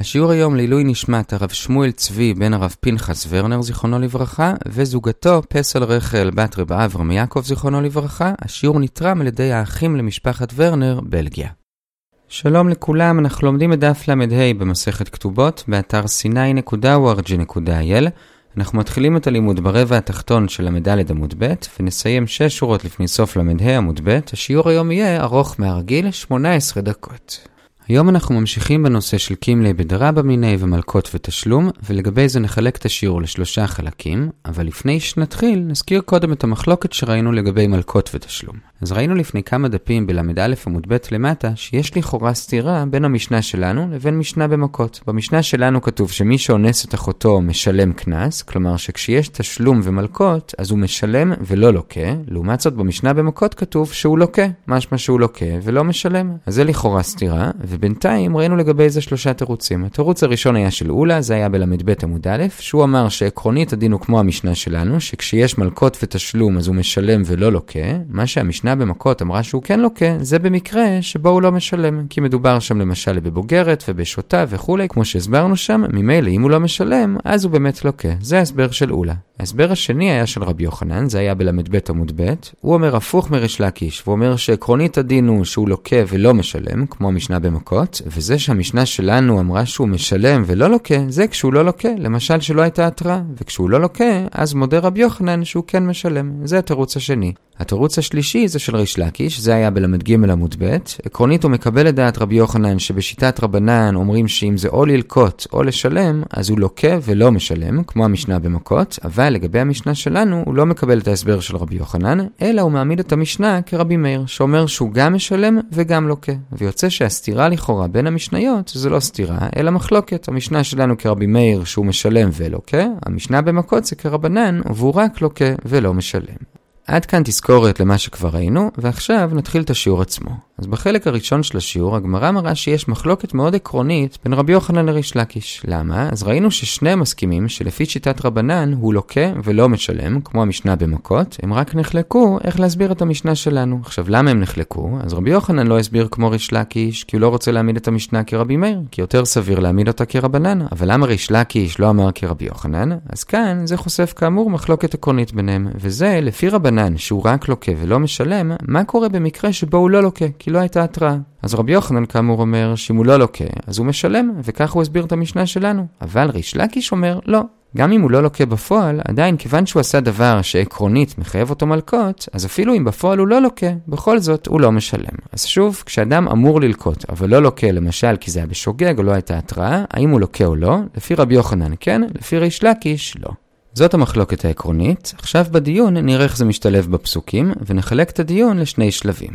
השיעור היום לעילוי נשמת הרב שמואל צבי בן הרב פנחס ורנר זיכרונו לברכה וזוגתו פסל רחל בת רב אברהם יעקב זיכרונו לברכה. השיעור נתרם על ידי האחים למשפחת ורנר, בלגיה. שלום לכולם, אנחנו לומדים את דף ל"ה במסכת כתובות באתר sny.org.il אנחנו מתחילים את הלימוד ברבע התחתון של ל"ד עמוד ב' ונסיים 6 שורות לפני סוף ל"ה עמוד ב'. השיעור היום יהיה ארוך מהרגיל, 18 דקות. היום אנחנו ממשיכים בנושא של קימלי בדרבא מיני ומלכות ותשלום, ולגבי זה נחלק את השיעור לשלושה חלקים, אבל לפני שנתחיל, נזכיר קודם את המחלוקת שראינו לגבי מלכות ותשלום. אז ראינו לפני כמה דפים בל"א עמוד ב' למטה, שיש לכאורה סתירה בין המשנה שלנו לבין משנה במכות. במשנה שלנו כתוב שמי שאונס את אחותו משלם קנס, כלומר שכשיש תשלום ומלכות, אז הוא משלם ולא לוקה, לעומת זאת במשנה במכות כתוב שהוא לוקה, משמע שהוא לוקה ולא משלם. אז זה לכאורה סתירה, ובינתיים ראינו לגבי זה שלושה תירוצים. התירוץ הראשון היה של אולה, זה היה בל"ב עמוד א', שהוא אמר שעקרונית הדין הוא כמו המשנה שלנו, שכשיש מלכות ותשלום אז הוא משלם ולא לוקה, מה שהמשנה במכות אמרה שהוא כן לוקה, זה במקרה שבו הוא לא משלם, כי מדובר שם למשל בבוגרת ובשוטה וכולי, כמו שהסברנו שם, ממילא אם הוא לא משלם, אז הוא באמת לוקה. זה ההסבר של אולה. ההסבר השני היה של רבי יוחנן, זה היה בל"ב עמוד ב', הוא אומר הפוך מריש לקיש, והוא אומר שעקרונית הדין הוא שהוא לוקה ולא משלם, כמו המשנה במכות, וזה שהמשנה שלנו אמרה שהוא משלם ולא לוקה, זה כשהוא לא לוקה, למשל שלא הייתה התראה, וכשהוא לא לוקה, אז מודה רבי יוחנן שהוא כן משלם, זה התירוץ השני. התירוץ השלישי זה של ריש לקיש, זה היה בל"ג עמוד ב', עקרונית הוא מקבל את דעת רבי יוחנן שבשיטת רבנן אומרים שאם זה או ללקוט או לשלם, אז הוא לוקה ולא משלם, כמו המשנה במכות, אבל לגבי המשנה שלנו הוא לא מקבל את ההסבר של רבי יוחנן, אלא הוא מעמיד את המשנה כרבי מאיר, שאומר שהוא גם משלם וגם לוקה. ויוצא שהסתירה לכאורה בין המשניות זה לא סתירה, אלא מחלוקת. המשנה שלנו כרבי מאיר שהוא משלם ולוקה, המשנה במכות זה כרבנן והוא רק לוקה ולא משלם. עד כאן תזכורת למה שכבר ראינו, ועכשיו נתחיל את השיעור עצמו. אז בחלק הראשון של השיעור, הגמרא מראה שיש מחלוקת מאוד עקרונית בין רבי יוחנן לריש לקיש. למה? אז ראינו ששניהם מסכימים שלפי שיטת רבנן הוא לוקה ולא משלם, כמו המשנה במכות, הם רק נחלקו איך להסביר את המשנה שלנו. עכשיו, למה הם נחלקו? אז רבי יוחנן לא הסביר כמו ריש לקיש, כי הוא לא רוצה להעמיד את המשנה כרבי מאיר, כי יותר סביר להעמיד אותה כרבנן. אבל למה ריש לקיש לא אמר כרבי יוחנן? אז כאן זה חושף כאמור מחלוקת עקרונית ביניהם, וזה לפי רבנן שהוא רק לוקה ולא משלם, מה קורה במקרה שבו הוא לא לוקה? כי לא הייתה התראה. אז רבי יוחנן כאמור אומר שאם הוא לא לוקה, אז הוא משלם, וכך הוא הסביר את המשנה שלנו. אבל ריש לקיש אומר, לא. גם אם הוא לא לוקה בפועל, עדיין כיוון שהוא עשה דבר שעקרונית מחייב אותו מלקות, אז אפילו אם בפועל הוא לא לוקה, בכל זאת הוא לא משלם. אז שוב, כשאדם אמור ללקות, אבל לא לוקה למשל כי זה היה בשוגג או לא הייתה התראה, האם הוא לוקה או לא? לפי רבי יוחנן כן, לפי ריש לקיש לא. זאת המחלוקת העקרונית, עכשיו בדיון נראה איך זה משתלב בפסוקים, ונחלק את הדיון לשני שלבים.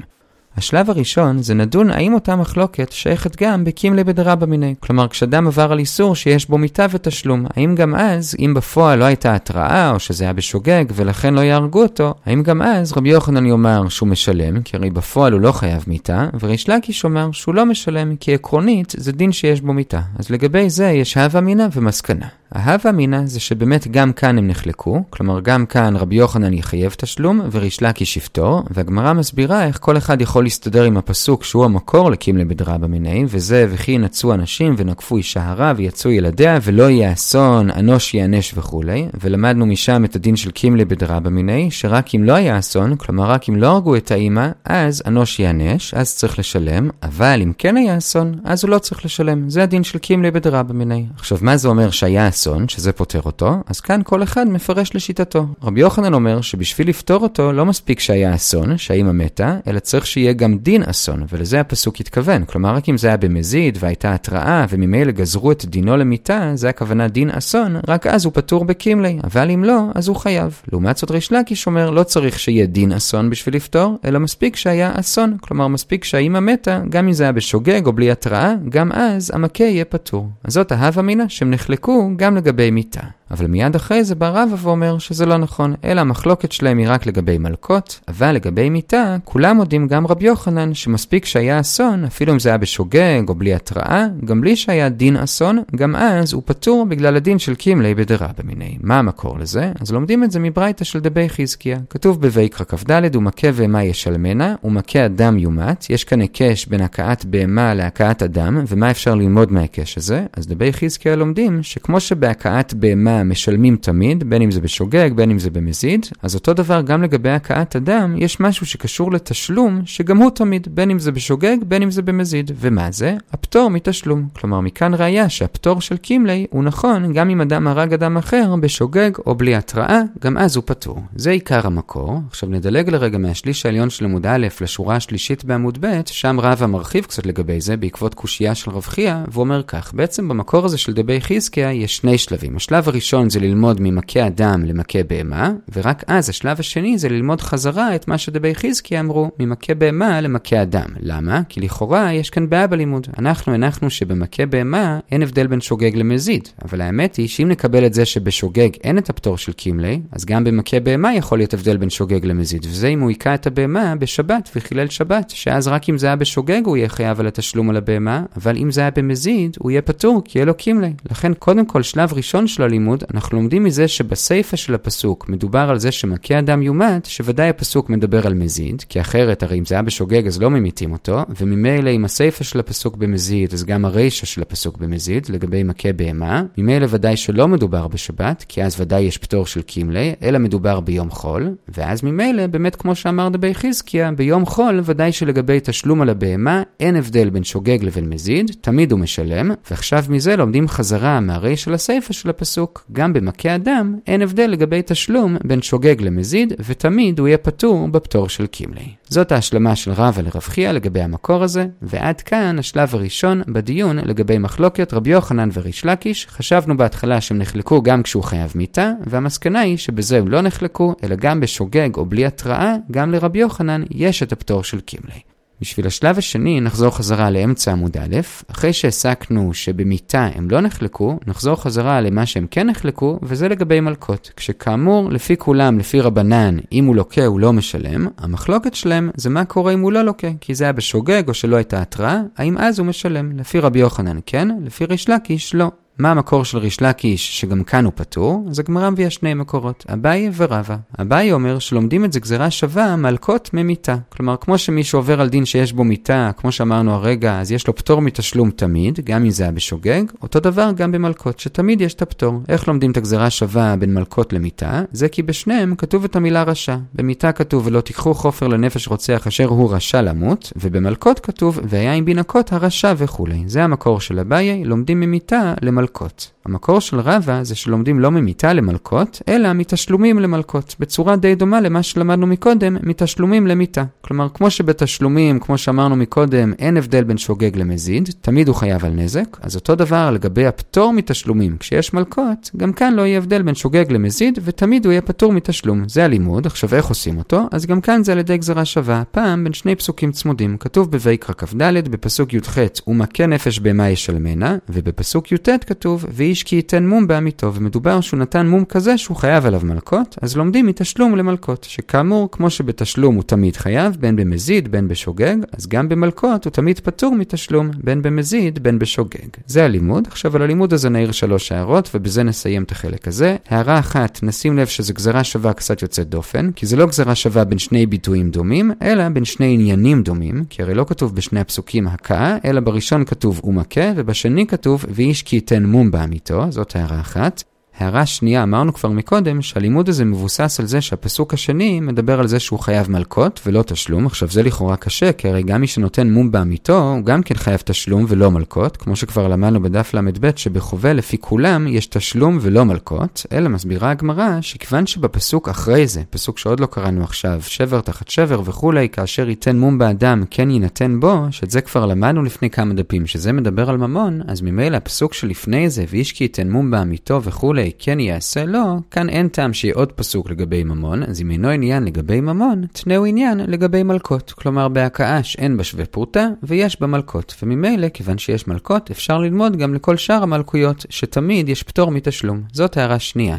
השלב הראשון זה נדון האם אותה מחלוקת שייכת גם בקימלי בדרבא מיני. כלומר, כשאדם עבר על איסור שיש בו מיתה ותשלום, האם גם אז, אם בפועל לא הייתה התראה או שזה היה בשוגג ולכן לא יהרגו אותו, האם גם אז רבי יוחנן יאמר שהוא משלם, כי הרי בפועל הוא לא חייב מיתה, וריש לקיש אומר שהוא לא משלם, כי עקרונית זה דין שיש בו מיתה. אז לגבי זה יש הווה אמינא ומסקנה. ההווה אמינא זה שבאמת גם כאן הם נחלקו, כלומר גם כאן רבי יוחנן יחייב תשלום וריש לקיש יפתור, והגמרא מסבירה איך כל אחד יכול להסתדר עם הפסוק שהוא המקור לקימלי בדרבא מיניה, וזה וכי ינצו אנשים ונקפו אישה הרע ויצאו ילדיה ולא יהיה אסון, אנוש ייענש וכולי, ולמדנו משם את הדין של קימלי בדרבא מיניה, שרק אם לא היה אסון, כלומר רק אם לא הרגו את האימא, אז אנוש ייענש, אז צריך לשלם, אבל אם כן היה אסון, אז הוא לא צריך לשלם. זה הדין של קימלי בדרבא מיניה. עכשיו, מה זה אומר שהיה אסון? אסון, שזה פותר אותו, אז כאן כל אחד מפרש לשיטתו. רבי יוחנן אומר שבשביל לפתור אותו לא מספיק שהיה אסון, שהאימא מתה, אלא צריך שיהיה גם דין אסון, ולזה הפסוק התכוון. כלומר, רק אם זה היה במזיד והייתה התראה, וממילא גזרו את דינו למיתה, זה הכוונה דין אסון, רק אז הוא פטור בקימלי, אבל אם לא, אז הוא חייב. לעומת זאת ריש לקיש אומר, לא צריך שיהיה דין אסון בשביל לפתור, אלא מספיק שהיה אסון. כלומר, מספיק שהאימא מתה, גם אם זה היה בשוגג או בלי התראה, גם אז המכה יהיה פטור. אז זאת ההווה אמינא שהם נחלקו גם לגבי מיתה. אבל מיד אחרי זה בא רבא ואומר שזה לא נכון, אלא המחלוקת שלהם היא רק לגבי מלקות, אבל לגבי מיתה, כולם מודים גם רבי יוחנן שמספיק שהיה אסון, אפילו אם זה היה בשוגג או בלי התראה, גם בלי שהיה דין אסון, גם אז הוא פטור בגלל הדין של קימלי בדרה במיני. מה המקור לזה? אז לומדים את זה מברייתא של דבי חזקיה. כתוב בויקרא כ"ד, ומכה בהמה ישלמנה, ומכה אדם יומת. יש כאן היקש בין הכאת בהמה להכאת אדם, ומה אפשר ללמוד מההיקש הזה? אז דבי חזקיה לומדים שכמו שבהכאת בהמה משלמים תמיד, בין אם זה בשוגג, בין אם זה במזיד, אז אותו דבר גם לגבי הכאת אדם, יש משהו שקשור לתשלום, שגם הוא תמיד, בין אם זה בשוגג, בין אם זה במזיד. ומה זה? הפטור מתשלום. כלומר, מכאן ראיה שהפטור של קימלי הוא נכון גם אם אדם הרג אדם אחר בשוגג או בלי התראה, גם אז הוא פטור. זה עיקר המקור. עכשיו נדלג לרגע מהשליש העליון של עמוד א' לשורה השלישית בעמוד ב', שם רבא מרחיב קצת לגבי זה בעקבות קושייה של רב חייא, והוא אומר כך, בעצם במקור הזה של דבי חזקיה יש שני שלבים. השלב הראשון זה ללמוד ממכה אדם למכה בהמה, ורק אז השלב השני זה ללמוד חזרה את מה שדבי חזקיה אמרו, ממכה בהמה למכה אדם. למה? כי לכאורה יש כאן בעיה בלימוד. אנחנו הנחנו שבמכה בהמה אין הבדל בין שוגג למזיד, אבל האמת היא שאם נקבל את זה שבשוגג אין את הפטור של קימלי, אז גם במכה בהמה יכול להיות הבדל בין שוגג למזיד, וזה אם הוא היכה את הבהמה בשבת וחילל שבת, שאז רק אם זה היה בשוגג הוא יהיה חייב על התשלום על הבהמה, אבל אם זה היה במזיד הוא יהיה פטור כי יהיה לו קימלי. לכן קודם כל שלב ראשון של הלימוד, אנחנו לומדים מזה שבסיפא של הפסוק מדובר על זה שמכה אדם יומת, שוודאי הפסוק מדבר על מזיד, כי אחרת הרי אם זה היה בשוגג אז לא ממיתים אותו, וממילא אם הסיפא של הפסוק במזיד אז גם הרישא של הפסוק במזיד, לגבי מכה בהמה, ממילא ודאי שלא מדובר בשבת, כי אז ודאי יש פטור של קימלי, אלא מדובר ביום חול, ואז ממילא, באמת כמו שאמר דבי חזקיה, ביום חול ודאי שלגבי תשלום על הבהמה, אין הבדל בין שוגג לבין מזיד, תמיד הוא משלם, ועכשיו מזה לומדים חזרה מהרי של הסיפא של הפסוק, גם במכה אדם, אין הבדל לגבי תשלום בין שוגג למזיד, ותמיד הוא יהיה פטור בפטור של קימלי. זאת ההשלמה של רבא לרב חייא לגבי המקור הזה, ועד כאן השלב הראשון בדיון לגבי מחלוקת רבי יוחנן וריש לקיש. חשבנו בהתחלה שהם נחלקו גם כשהוא חייב מיתה, והמסקנה היא שבזה הם לא נחלקו, אלא גם בשוגג או בלי התראה, גם לרבי יוחנן יש את הפטור של קימלי. בשביל השלב השני נחזור חזרה לאמצע עמוד א', אחרי שהסקנו שבמיתה הם לא נחלקו, נחזור חזרה למה שהם כן נחלקו, וזה לגבי מלקות. כשכאמור, לפי כולם, לפי רבנן, אם הוא לוקה הוא לא משלם, המחלוקת שלהם זה מה קורה אם הוא לא לוקה, כי זה היה בשוגג או שלא הייתה התראה, האם אז הוא משלם. לפי רבי יוחנן כן, לפי ריש לקיש לא. מה המקור של ריש לקיש, שגם כאן הוא פטור? אז הגמרא מביאה שני מקורות, אביי ורבא. אביי אומר שלומדים את זה גזירה שווה מלקות ממיתה. כלומר, כמו שמי שעובר על דין שיש בו מיתה, כמו שאמרנו הרגע, אז יש לו פטור מתשלום תמיד, גם אם זה היה בשוגג, אותו דבר גם במלקות, שתמיד יש את הפטור. איך לומדים את הגזירה שווה בין מלקות למיתה? זה כי בשניהם כתוב את המילה רשע. במיתה כתוב ולא תיקחו חופר לנפש רוצח אשר הוא רשע למות, ובמלקות כתוב והיה עם בינקות הרשע וכולי. זה המקור של אביי, לומדים ממיתה למלקות. מלקות. המקור של רבא זה שלומדים לא ממיתה למלקות, אלא מתשלומים למלקות, בצורה די דומה למה שלמדנו מקודם, מתשלומים למיתה. כלומר, כמו שבתשלומים, כמו שאמרנו מקודם, אין הבדל בין שוגג למזיד, תמיד הוא חייב על נזק, אז אותו דבר לגבי הפטור מתשלומים, כשיש מלקות, גם כאן לא יהיה הבדל בין שוגג למזיד, ותמיד הוא יהיה פטור מתשלום. זה הלימוד, עכשיו איך עושים אותו? אז גם כאן זה על ידי גזרה שווה, פעם בין שני פסוקים צמודים. כתוב בויקרא כ"ד, בפסוק י"ח, ומכה נפש בהמה ישלמנה, ובפסוק י"ט כתוב, ואיש כי ייתן מום בעמיתו, ומדובר שהוא נתן מום כזה שהוא חייב עליו מלקות, אז לומדים מתשלום למלקות, שכאמור, כמו שבתשלום הוא תמיד חייב, בין במזיד, בין בשוגג, אז גם במלקות הוא תמיד פטור מתשלום, בין במזיד, בין בשוגג. זה הלימוד. עכשיו על הלימוד הזה נעיר שלוש הערות, ובזה נסיים את החלק הזה. הערה אחת, נשים לב שזו גזרה שווה קצת יוצאת דופן, כי זה לא גזרה שווה בין שני ביטויים דומים, אלא בין שני עניינים דומים, כי הרי לא כתוב בשני הפסוקים הכאה, אלא בראשון כתוב ומכה, ובשני כתוב ואיש כי ייתן מום בעמיתו, זאת הערה אחת. הערה שנייה, אמרנו כבר מקודם שהלימוד הזה מבוסס על זה שהפסוק השני מדבר על זה שהוא חייב מלקות ולא תשלום. עכשיו זה לכאורה קשה, כי הרי גם מי שנותן מום בעמיתו, הוא גם כן חייב תשלום ולא מלקות, כמו שכבר למדנו בדף ל"ב שבחובל לפי כולם יש תשלום ולא מלקות, אלא מסבירה הגמרא שכיוון שבפסוק אחרי זה, פסוק שעוד לא קראנו עכשיו, שבר תחת שבר וכולי, כאשר ייתן מום באדם כן יינתן בו, שאת זה כבר למדנו לפני כמה דפים, שזה מדבר על ממון, אז ממילא הפסוק שלפני זה, ואיש כי ייתן מום בעמיתו וכולי, קימלי כן יעשה לו, כאן אין טעם שיהיה עוד פסוק לגבי ממון, אז אם אינו עניין לגבי ממון, תנאו עניין לגבי מלקות. כלומר, בהכאה שאין בה שווה פרוטה, ויש בה מלקות. וממילא, כיוון שיש מלקות, אפשר ללמוד גם לכל שאר המלקויות, שתמיד יש פטור מתשלום. זאת הערה שנייה.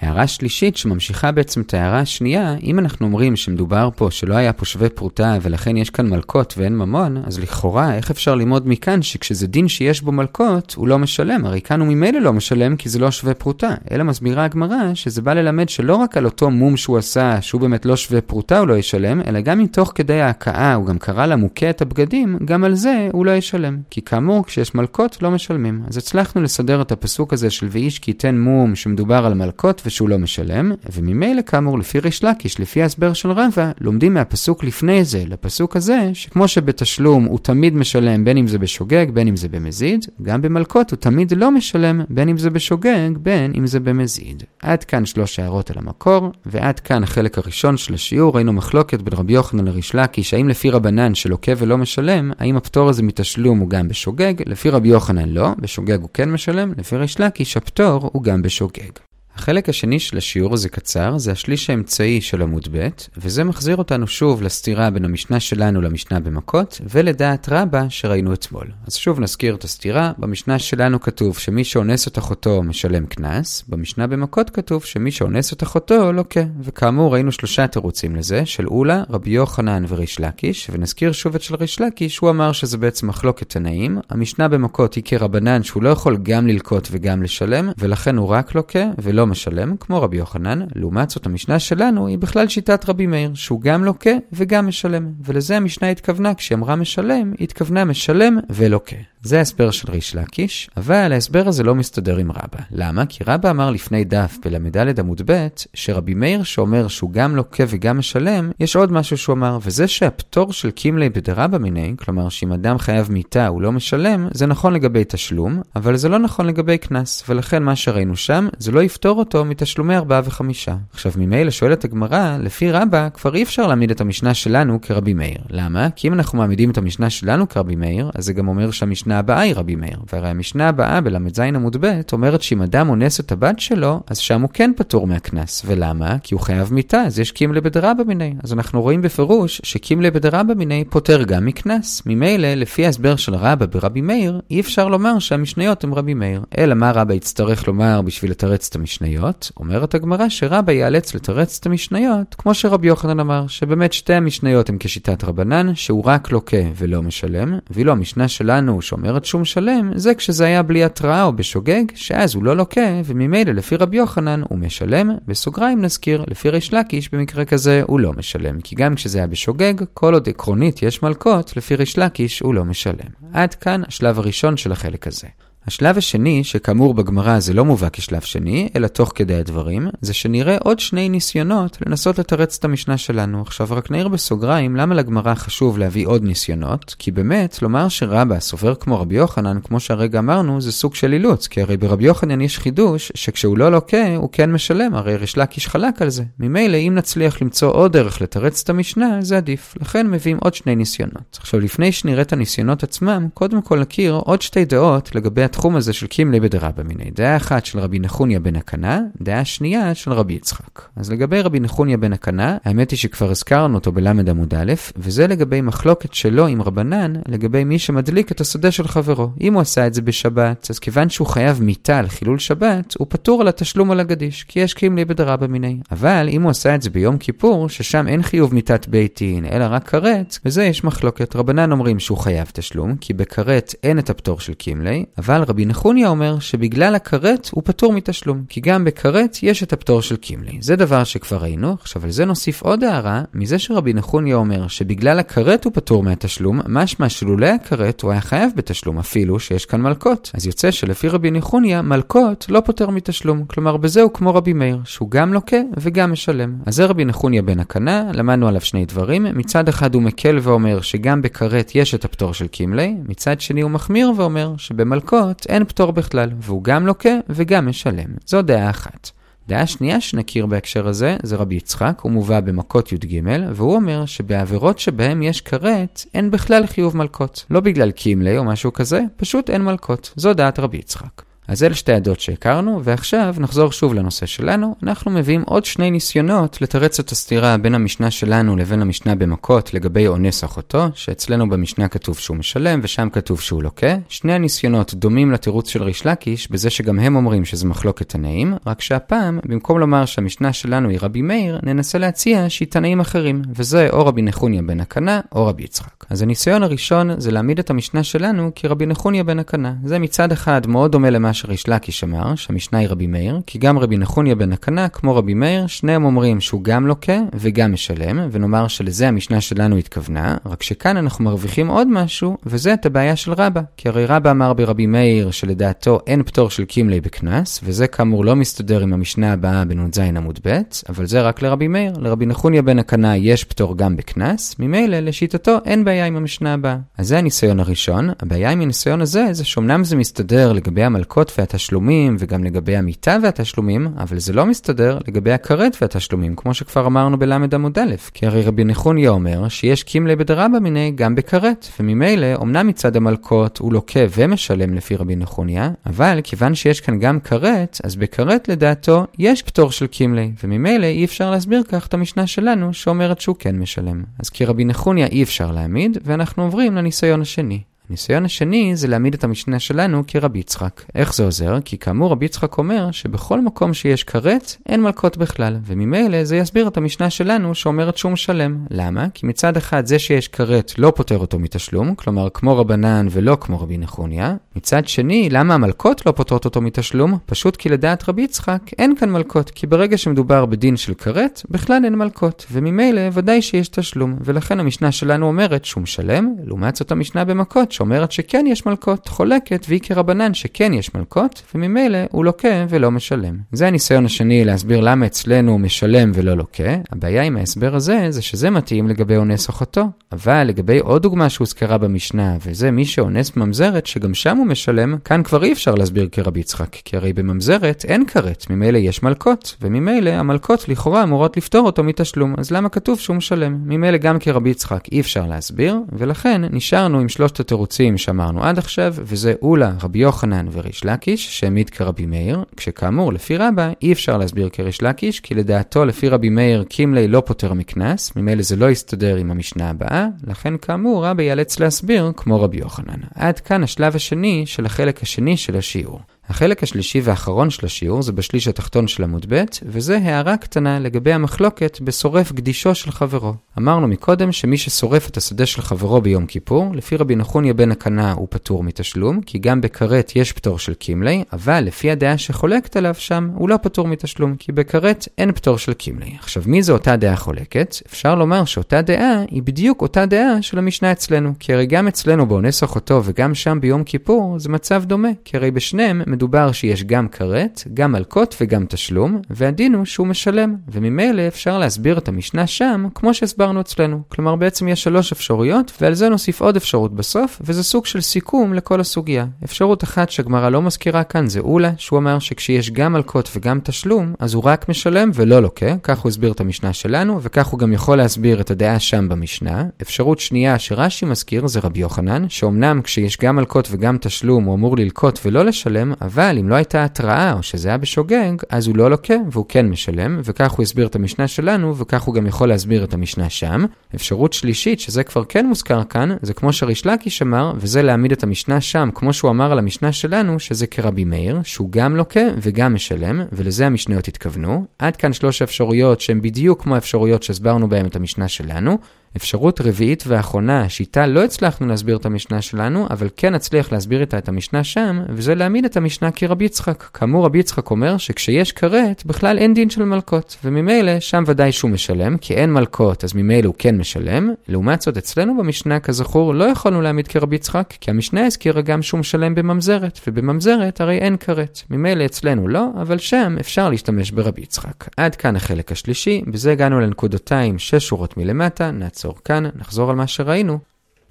הערה שלישית שממשיכה בעצם את ההערה השנייה, אם אנחנו אומרים שמדובר פה שלא היה פה שווה פרוטה ולכן יש כאן מלקות ואין ממון, אז לכאורה איך אפשר ללמוד מכאן שכשזה דין שיש בו מלקות, הוא לא משלם? הרי כאן הוא ממילא לא משלם כי זה לא שווה פרוטה. אלא מסבירה הגמרא שזה בא ללמד שלא רק על אותו מום שהוא עשה, שהוא באמת לא שווה פרוטה הוא לא ישלם, אלא גם אם תוך כדי ההכאה הוא גם קרא למוכה את הבגדים, גם על זה הוא לא ישלם. כי כאמור, כשיש מלקות לא משלמים. אז הצלחנו לסדר את הפסוק הזה של ואיש כי ייתן מום שמדובר על מלקות שהוא לא משלם, וממילא כאמור לפי ריש לקיש, לפי ההסבר של רבא, לומדים מהפסוק לפני זה לפסוק הזה, שכמו שבתשלום הוא תמיד משלם בין אם זה בשוגג, בין אם זה במזיד, גם במלקות הוא תמיד לא משלם בין אם זה בשוגג, בין אם זה במזיד. עד כאן שלוש הערות על המקור, ועד כאן החלק הראשון של השיעור, ראינו מחלוקת בין רבי יוחנן לריש לקיש, האם לפי רבנן שלוקה ולא משלם, האם הפטור הזה מתשלום הוא גם בשוגג, לפי רבי יוחנן לא, בשוגג הוא כן משלם, לפי ריש לקיש הפטור הוא גם בשוגג. החלק השני של השיעור הזה קצר, זה השליש האמצעי של עמוד ב', וזה מחזיר אותנו שוב לסתירה בין המשנה שלנו למשנה במכות, ולדעת רבה שראינו אתמול. אז שוב נזכיר את הסתירה, במשנה שלנו כתוב שמי שאונס את אחותו משלם קנס, במשנה במכות כתוב שמי שאונס את אחותו לוקה. וכאמור ראינו שלושה תירוצים לזה, של אולה, רבי יוחנן וריש לקיש, ונזכיר שוב את של ריש לקיש, הוא אמר שזה בעצם מחלוקת תנאים, המשנה במכות היא כרבנן שהוא לא יכול גם ללקוט וגם לשלם, ולכן הוא רק לוקה, ולא לא משלם, כמו רבי יוחנן, לעומת זאת המשנה שלנו היא בכלל שיטת רבי מאיר, שהוא גם לוקה וגם משלם. ולזה המשנה התכוונה, כשהיא אמרה משלם, התכוונה משלם ולוקה. זה ההסבר של ריש לקיש, אבל ההסבר הזה לא מסתדר עם רבא. למה? כי רבא אמר לפני דף בל"ד עמוד ב', שרבי מאיר שאומר שהוא גם לוקה וגם משלם, יש עוד משהו שהוא אמר, וזה שהפטור של קימלי בדרבא מיני, כלומר שאם אדם חייב מיתה הוא לא משלם, זה נכון לגבי תשלום, אבל זה לא נכון לגבי קנס, ולכן מה שראינו שם, זה לא יפטור אותו מתשלומי ארבעה וחמישה. עכשיו ממילא שואלת הגמרא, לפי רבא כבר אי אפשר להעמיד את המשנה שלנו כרבי מאיר. למה? כי אם אנחנו מעמידים את המשנה שלנו כרבי מאיר, אז זה גם אומר שהמשנה המשנה הבאה היא רבי מאיר. והרי המשנה הבאה בל"ז עמוד ב' אומרת שאם אדם אונס את הבת שלו, אז שם הוא כן פטור מהקנס. ולמה? כי הוא חייב מיתה, אז יש קימלה בדרבא מיני. אז אנחנו רואים בפירוש שקימלה בדרבא מיני פוטר גם מקנס. ממילא, לפי ההסבר של רבא ברבי מאיר, אי אפשר לומר שהמשניות הם רבי מאיר. אלא מה רבא יצטרך לומר בשביל לתרץ את המשניות? אומרת הגמרא שרבא ייאלץ לתרץ את המשניות, כמו שרבי יוחנן אמר, שבאמת שתי המשניות הן כשיטת רבנן, שהוא רק לוקה ולא משלם, ואילו המשנה שלנו, אומרת שהוא משלם, זה כשזה היה בלי התראה או בשוגג, שאז הוא לא לוקה, וממילא לפי רבי יוחנן הוא משלם, בסוגריים נזכיר, לפי ריש לקיש במקרה כזה הוא לא משלם, כי גם כשזה היה בשוגג, כל עוד עקרונית יש מלקות, לפי ריש לקיש הוא לא משלם. עד כאן השלב הראשון של החלק הזה. השלב השני, שכאמור בגמרא זה לא מובא כשלב שני, אלא תוך כדי הדברים, זה שנראה עוד שני ניסיונות לנסות לתרץ את המשנה שלנו. עכשיו רק נעיר בסוגריים למה לגמרא חשוב להביא עוד ניסיונות, כי באמת, לומר שרבא סובר כמו רבי יוחנן, כמו שהרגע אמרנו, זה סוג של אילוץ, כי הרי ברבי יוחנן יש חידוש, שכשהוא לא לוקה, הוא כן משלם, הרי ריש לקיש חלק על זה. ממילא, אם נצליח למצוא עוד דרך לתרץ את המשנה, זה עדיף. לכן מביאים עוד שני ניסיונות. עכשיו, לפני שנראה את הניסיונות עצמם, קודם כל נכיר עוד שתי דעות לגבי התחום הזה של קימלי בדרבא מיני. דעה אחת של רבי נחוניה בן הקנה, דעה שנייה של רבי יצחק. אז לגבי רבי נחוניה בן הקנה, האמת היא שכבר הזכרנו אותו בלמד עמוד א', וזה לגבי מחלוקת שלו עם רבנן, לגבי מי שמדליק את השדה של חברו. אם הוא עשה את זה בשבת, אז כיוון שהוא חייב מיתה על חילול שבת, הוא פטור על התשלום על הגדיש, כי יש קימלי בדרבא מיני. אבל אם הוא עשה את זה ביום כיפור, ששם אין חיוב מיתת בית דין, אלא רק כרת, וזה יש מחלוקת. רבנן אומרים שהוא חייב תשלום, כי בכרת אין את הפטור של קימלי, אבל רבי נחוניה אומר שבגלל הכרת הוא פטור מתשלום, כי גם בכרת יש את הפטור של קימלי. זה דבר שכבר ראינו, עכשיו על זה נוסיף עוד הערה, מזה שרבי נחוניה אומר שבגלל הכרת הוא פטור מהתשלום, משמע שלולא הכרת הוא היה חייב בתשלום, אפילו שיש כאן מלקות. אז יוצא שלפי רבי נחוניה, מלקות לא פוטר מתשלום. כלומר, בזה הוא כמו רבי מאיר, שהוא גם לוקה וגם משלם. אז זה רבי נחוניה בן הקנה, למדנו עליו שני דברים. מצד אחד הוא מקל ואומר שגם בכרת יש את הפטור של קימלי, מצד שני הוא מחמיר ואומר שבמלקות אין פטור בכלל, והוא גם לוקה וגם משלם. זו דעה אחת. דעה שנייה שנכיר בהקשר הזה זה רבי יצחק, הוא מובא במכות י"ג, והוא אומר שבעבירות שבהם יש כרת, אין בכלל חיוב מלקות. לא בגלל קימלי או משהו כזה, פשוט אין מלקות. זו דעת רבי יצחק. אז אלה שתי עדות שהכרנו, ועכשיו נחזור שוב לנושא שלנו. אנחנו מביאים עוד שני ניסיונות לתרץ את הסתירה בין המשנה שלנו לבין המשנה במכות לגבי אונס אחותו, שאצלנו במשנה כתוב שהוא משלם ושם כתוב שהוא לוקה. שני הניסיונות דומים לתירוץ של ריש לקיש, בזה שגם הם אומרים שזה מחלוקת תנאים, רק שהפעם, במקום לומר שהמשנה שלנו היא רבי מאיר, ננסה להציע שהיא תנאים אחרים, וזה או רבי נחוניה בן הקנה או רבי יצחק. אז הניסיון הראשון זה להעמיד את המשנה שלנו כרבי נחוניה בן הקנה. זה מצד אחד מאוד דומה למה שריש לקיש אמר, שהמשנה היא רבי מאיר, כי גם רבי נחוניה בן הקנה, כמו רבי מאיר, שניהם אומרים שהוא גם לוקה וגם משלם, ונאמר שלזה המשנה שלנו התכוונה, רק שכאן אנחנו מרוויחים עוד משהו, וזה את הבעיה של רבא. כי הרי רבא אמר ברבי מאיר שלדעתו אין פטור של קימלי בקנס, וזה כאמור לא מסתדר עם המשנה הבאה בנ"ז עמוד ב', אבל זה רק לרבי מאיר. לרבי נחוניה בן הקנה יש פטור גם בקנס, ממילא לשיטתו אין בעיה עם המשנה הבאה. אז זה הניסיון הראשון. הבעיה עם הניסיון הזה זה שאומנם זה מסתדר לגבי המלקות והתשלומים וגם לגבי המיטה והתשלומים, אבל זה לא מסתדר לגבי הכרת והתשלומים, כמו שכבר אמרנו בל"ד עמוד א', כי הרי רבי נחוניה אומר שיש קימלי בדרבא מיני גם בכרת, וממילא אמנם מצד המלקות הוא לוקה ומשלם לפי רבי נחוניה, אבל כיוון שיש כאן גם כרת, אז בכרת לדעתו יש פטור של קימלי, וממילא אי אפשר להסביר כך את המשנה שלנו שאומרת שהוא כן משלם. אז כי רבי נחוניה אי אפשר להעמיד, ואנחנו עוברים לניסיון השני. הניסיון השני זה להעמיד את המשנה שלנו כרבי יצחק. איך זה עוזר? כי כאמור רבי יצחק אומר שבכל מקום שיש כרת, אין מלכות בכלל, וממילא זה יסביר את המשנה שלנו שאומרת שהוא משלם. למה? כי מצד אחד זה שיש כרת לא פוטר אותו מתשלום, כלומר כמו רבנן ולא כמו רבי נחוניה. מצד שני, למה המלכות לא פוטרות אותו מתשלום? פשוט כי לדעת רבי יצחק אין כאן מלכות, כי ברגע שמדובר בדין של כרת, בכלל אין מלכות, וממילא ודאי שיש תשלום, ולכן המשנה שלנו אומרת שהוא משלם, לעומת זאת המשנה במכות שאומרת שכן יש מלכות, חולקת, והיא כרבנן שכן יש מלכות, וממילא הוא לוקה ולא משלם. זה הניסיון השני להסביר למה אצלנו הוא משלם ולא לוקה. הבעיה עם ההסבר הזה, זה שזה מתאים לגבי אונס אחותו. אבל לגבי עוד דוגמה שהוזכרה במשנה, וזה מי שאונס ממזרת, שגם שם הוא משלם, כאן כבר אי אפשר להסביר כרבי יצחק, כי הרי בממזרת אין כרת, ממילא יש מלכות, וממילא המלכות לכאורה אמורות לפתור אותו מתשלום, אז למה כתוב שהוא משלם? ממילא גם כרבי יצחק אי אפשר להסביר, ולכן נשארנו עם שלושת התירוצים שאמרנו עד עכשיו, וזה אולה, רבי יוחנן וריש לקיש, שהעמיד כרבי מאיר, כשכאמור, לפי רבא, אי אפשר להסביר כריש לקיש, כי לדעתו, לפי רבי מאיר, קימלי לא פוטר מקנס, ממילא זה לא יסתדר עם המשנה הבאה, לכן כאמור, רבא ייאלץ להסביר כמו רבי יוחנן. עד כאן השלב השני של החלק השני של השיעור. החלק השלישי והאחרון של השיעור זה בשליש התחתון של עמוד ב', וזה הערה קטנה לגבי המחלוקת בשורף קדישו של חברו. אמרנו מקודם שמי ששורף את השדה של חברו ביום כיפור, לפי רבי נחוניה בן הקנה הוא פטור מתשלום, כי גם בכרת יש פטור של קימלי, אבל לפי הדעה שחולקת עליו שם, הוא לא פטור מתשלום, כי בכרת אין פטור של קימלי. עכשיו, מי זו אותה דעה חולקת? אפשר לומר שאותה דעה היא בדיוק אותה דעה של המשנה אצלנו, כי הרי גם אצלנו באונס אחותו וגם שם ביום כיפור זה מצב דומה, כי הרי בשניהם מדובר שיש גם כרת, גם מלקות וגם תשלום, והדין הוא שהוא משלם, וממילא אפשר להסביר את המשנה שם כמו שהסברנו אצלנו. כלומר בעצם יש שלוש אפשרויות, ועל זה נוסיף עוד אפשרות בסוף, וזה סוג של סיכום לכל הסוגיה. אפשרות אחת שהגמרא לא מזכירה כאן זה אולה, שהוא אמר שכשיש גם מלקות וגם תשלום, אז הוא רק משלם ולא לוקה, כך הוא הסביר את המשנה שלנו, וכך הוא גם יכול להסביר את הדעה שם במשנה. אפשרות שנייה שרש"י מזכיר זה רבי יוחנן, שאומנם כשיש גם מלקות וגם תשלום הוא אמור ללקות ולא לשלם, אבל אם לא הייתה התראה או שזה היה בשוגג, אז הוא לא לוקה והוא כן משלם, וכך הוא הסביר את המשנה שלנו, וכך הוא גם יכול להסביר את המשנה שם. אפשרות שלישית, שזה כבר כן מוזכר כאן, זה כמו שריש לקיש אמר, וזה להעמיד את המשנה שם, כמו שהוא אמר על המשנה שלנו, שזה כרבי מאיר, שהוא גם לוקה וגם משלם, ולזה המשניות התכוונו. עד כאן שלוש האפשרויות שהן בדיוק כמו האפשרויות שהסברנו בהן את המשנה שלנו. אפשרות רביעית ואחרונה, שאיתה לא הצלחנו להסביר את המשנה שלנו, אבל כן נצליח להסביר איתה את המשנה שם, וזה להעמיד את המשנה כרבי יצחק. כאמור, רבי יצחק אומר שכשיש כרת, בכלל אין דין של מלכות, וממילא שם ודאי שהוא משלם, כי אין מלכות, אז ממילא הוא כן משלם. לעומת זאת, אצלנו במשנה, כזכור, לא יכולנו להעמיד כרבי יצחק, כי המשנה הזכירה גם שהוא משלם בממזרת, ובממזרת הרי אין כרת. ממילא אצלנו לא, אבל שם אפשר להשתמש ברבי יצחק. עד כאן החלק השלישי, בזה הגענו לנקודתיים 6 שורות מלמטה, נעצור כאן, נחזור על מה שראינו.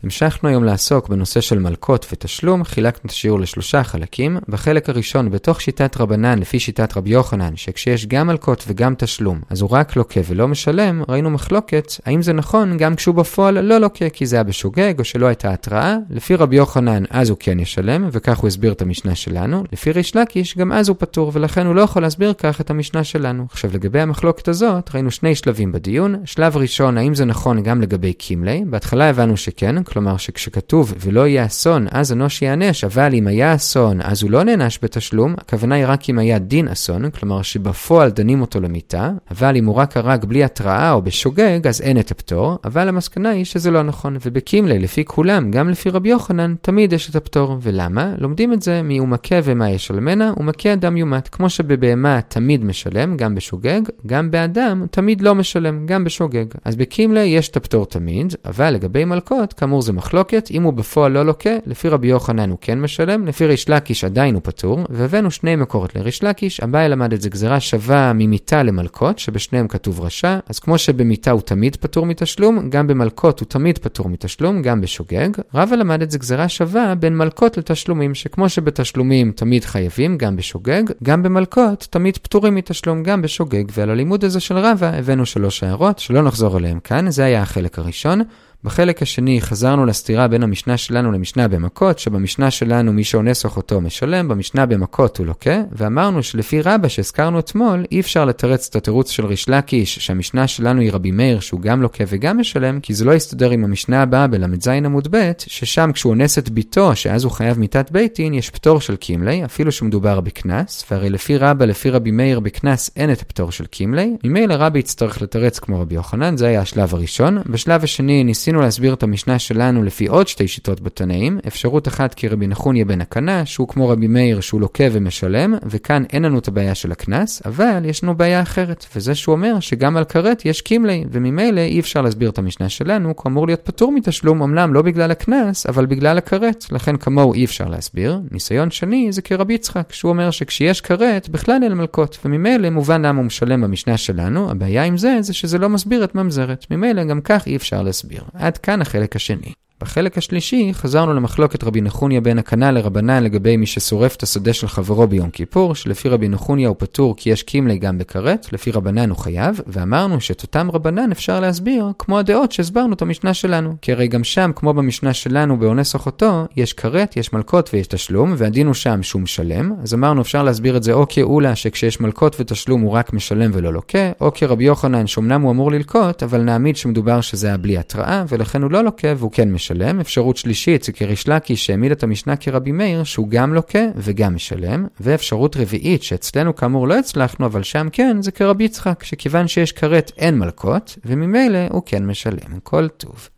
המשכנו היום לעסוק בנושא של מלקות ותשלום, חילקנו את השיעור לשלושה חלקים. בחלק הראשון, בתוך שיטת רבנן, לפי שיטת רבי יוחנן, שכשיש גם מלקות וגם תשלום, אז הוא רק לוקה ולא משלם, ראינו מחלוקת, האם זה נכון גם כשהוא בפועל לא לוקה, כי זה היה בשוגג או שלא הייתה התראה. לפי רבי יוחנן, אז הוא כן ישלם, וכך הוא הסביר את המשנה שלנו. לפי ריש לקיש, גם אז הוא פטור, ולכן הוא לא יכול להסביר כך את המשנה שלנו. עכשיו, לגבי המחלוקת הזאת, ראינו שני שלבים בדיון. שלב ראשון, האם זה נכון גם לגבי קימלי? בהתחלה הבנו שכן, כלומר שכשכתוב ולא יהיה אסון, אז אנוש ייענש, אבל אם היה אסון, אז הוא לא נענש בתשלום, הכוונה היא רק אם היה דין אסון, כלומר שבפועל דנים אותו למיתה, אבל אם הוא רק הרג בלי התראה או בשוגג, אז אין את הפטור, אבל המסקנה היא שזה לא נכון, ובקימלי, לפי כולם, גם לפי רבי יוחנן, תמיד יש את הפטור. ולמה? לומדים את זה מ"הוא מכה ומה ישלמנה", הוא מכה אדם יומת. כמו שבבהמה תמיד משלם, גם בשוגג, גם באדם תמיד לא משלם, גם בשוגג. אז בקימלי יש את הפטור תמיד, אבל לגבי מלקות, כאמור זה מחלוקת, אם הוא בפועל לא לוקה, לפי רבי יוחנן הוא כן משלם, לפי ריש לקיש עדיין הוא פטור, והבאנו שני מקורות לריש לקיש, אביי למד את זה גזירה שווה ממיתה למלקות, שבשניהם כתוב רשע, אז כמו שבמיתה הוא תמיד פטור מתשלום, גם במלקות הוא תמיד פטור מתשלום, גם בשוגג. רבא למד את זה גזירה שווה בין מלקות לתשלומים, שכמו שבתשלומים תמיד חייבים, גם בשוגג, גם במלקות תמיד פטורים מתשלום, גם בשוגג, ועל הלימוד הזה של רבא הבאנו שלוש הערות, שלא נחזור עליהן כאן, זה היה החלק הראשון. בחלק השני חזרנו לסתירה בין המשנה שלנו למשנה במכות, שבמשנה שלנו מי שאונס אחותו משלם, במשנה במכות הוא לוקה, ואמרנו שלפי רבא שהזכרנו אתמול, אי אפשר לתרץ את התירוץ של ריש לקיש, שהמשנה שלנו היא רבי מאיר שהוא גם לוקה וגם משלם, כי זה לא יסתדר עם המשנה הבאה בל"ז עמוד ב', ששם כשהוא אונס את ביתו, שאז הוא חייב מיתת בית דין, יש פטור של קימלי, אפילו שמדובר בקנס, והרי לפי רבא, לפי רבי מאיר, בקנס אין את הפטור של קימלי, ממילא רבי יצטרך לתרץ כמו רבי יוחנן, זה היה השלב הראשון. בשלב השני ניסינו להסביר את המשנה שלנו לפי עוד שתי שיטות בתנאים. אפשרות אחת כי רבי נחוניה בן הקנה, שהוא כמו רבי מאיר שהוא לוקה ומשלם, וכאן אין לנו את הבעיה של הקנס, אבל יש לנו בעיה אחרת, וזה שהוא אומר שגם על כרת יש קימלי, וממילא אי אפשר להסביר את המשנה שלנו, כי אמור להיות פטור מתשלום, אמנם לא בגלל הקנס, אבל בגלל הכרת, לכן כמוהו אי אפשר להסביר. ניסיון שני זה כרבי יצחק, שהוא אומר שכשיש כרת, בכלל אין מלקות, וממילא מובן למה הוא משלם במשנה שלנו, הבעיה עם זה זה שזה לא מסביר את ממזרת, ממילא גם כך אי אפשר להסביר. עד כאן החלק השני. בחלק השלישי חזרנו למחלוקת רבי נחוניה בן הקנה לרבנן לגבי מי ששורף את השדה של חברו ביום כיפור, שלפי רבי נחוניה הוא פטור כי יש קימלי גם בכרת, לפי רבנן הוא חייב, ואמרנו שאת אותם רבנן אפשר להסביר כמו הדעות שהסברנו את המשנה שלנו. כי הרי גם שם, כמו במשנה שלנו באונס אחותו, יש כרת, יש מלקות ויש תשלום, והדין הוא שם שהוא משלם, אז אמרנו אפשר להסביר את זה או כאולה שכשיש מלקות ותשלום הוא רק משלם ולא לוקה, או כרבי יוחנן שאומנם הוא אמור ללקות, אבל נעמיד שמדובר שזה היה בלי התראה, ולכן הוא לא לוקה והוא כן משלם. משלם. אפשרות שלישית זה כריש לקיש שהעמיד את המשנה כרבי מאיר, שהוא גם לוקה וגם משלם. ואפשרות רביעית, שאצלנו כאמור לא הצלחנו, אבל שם כן, זה כרבי יצחק, שכיוון שיש כרת אין מלקות, וממילא הוא כן משלם. כל טוב.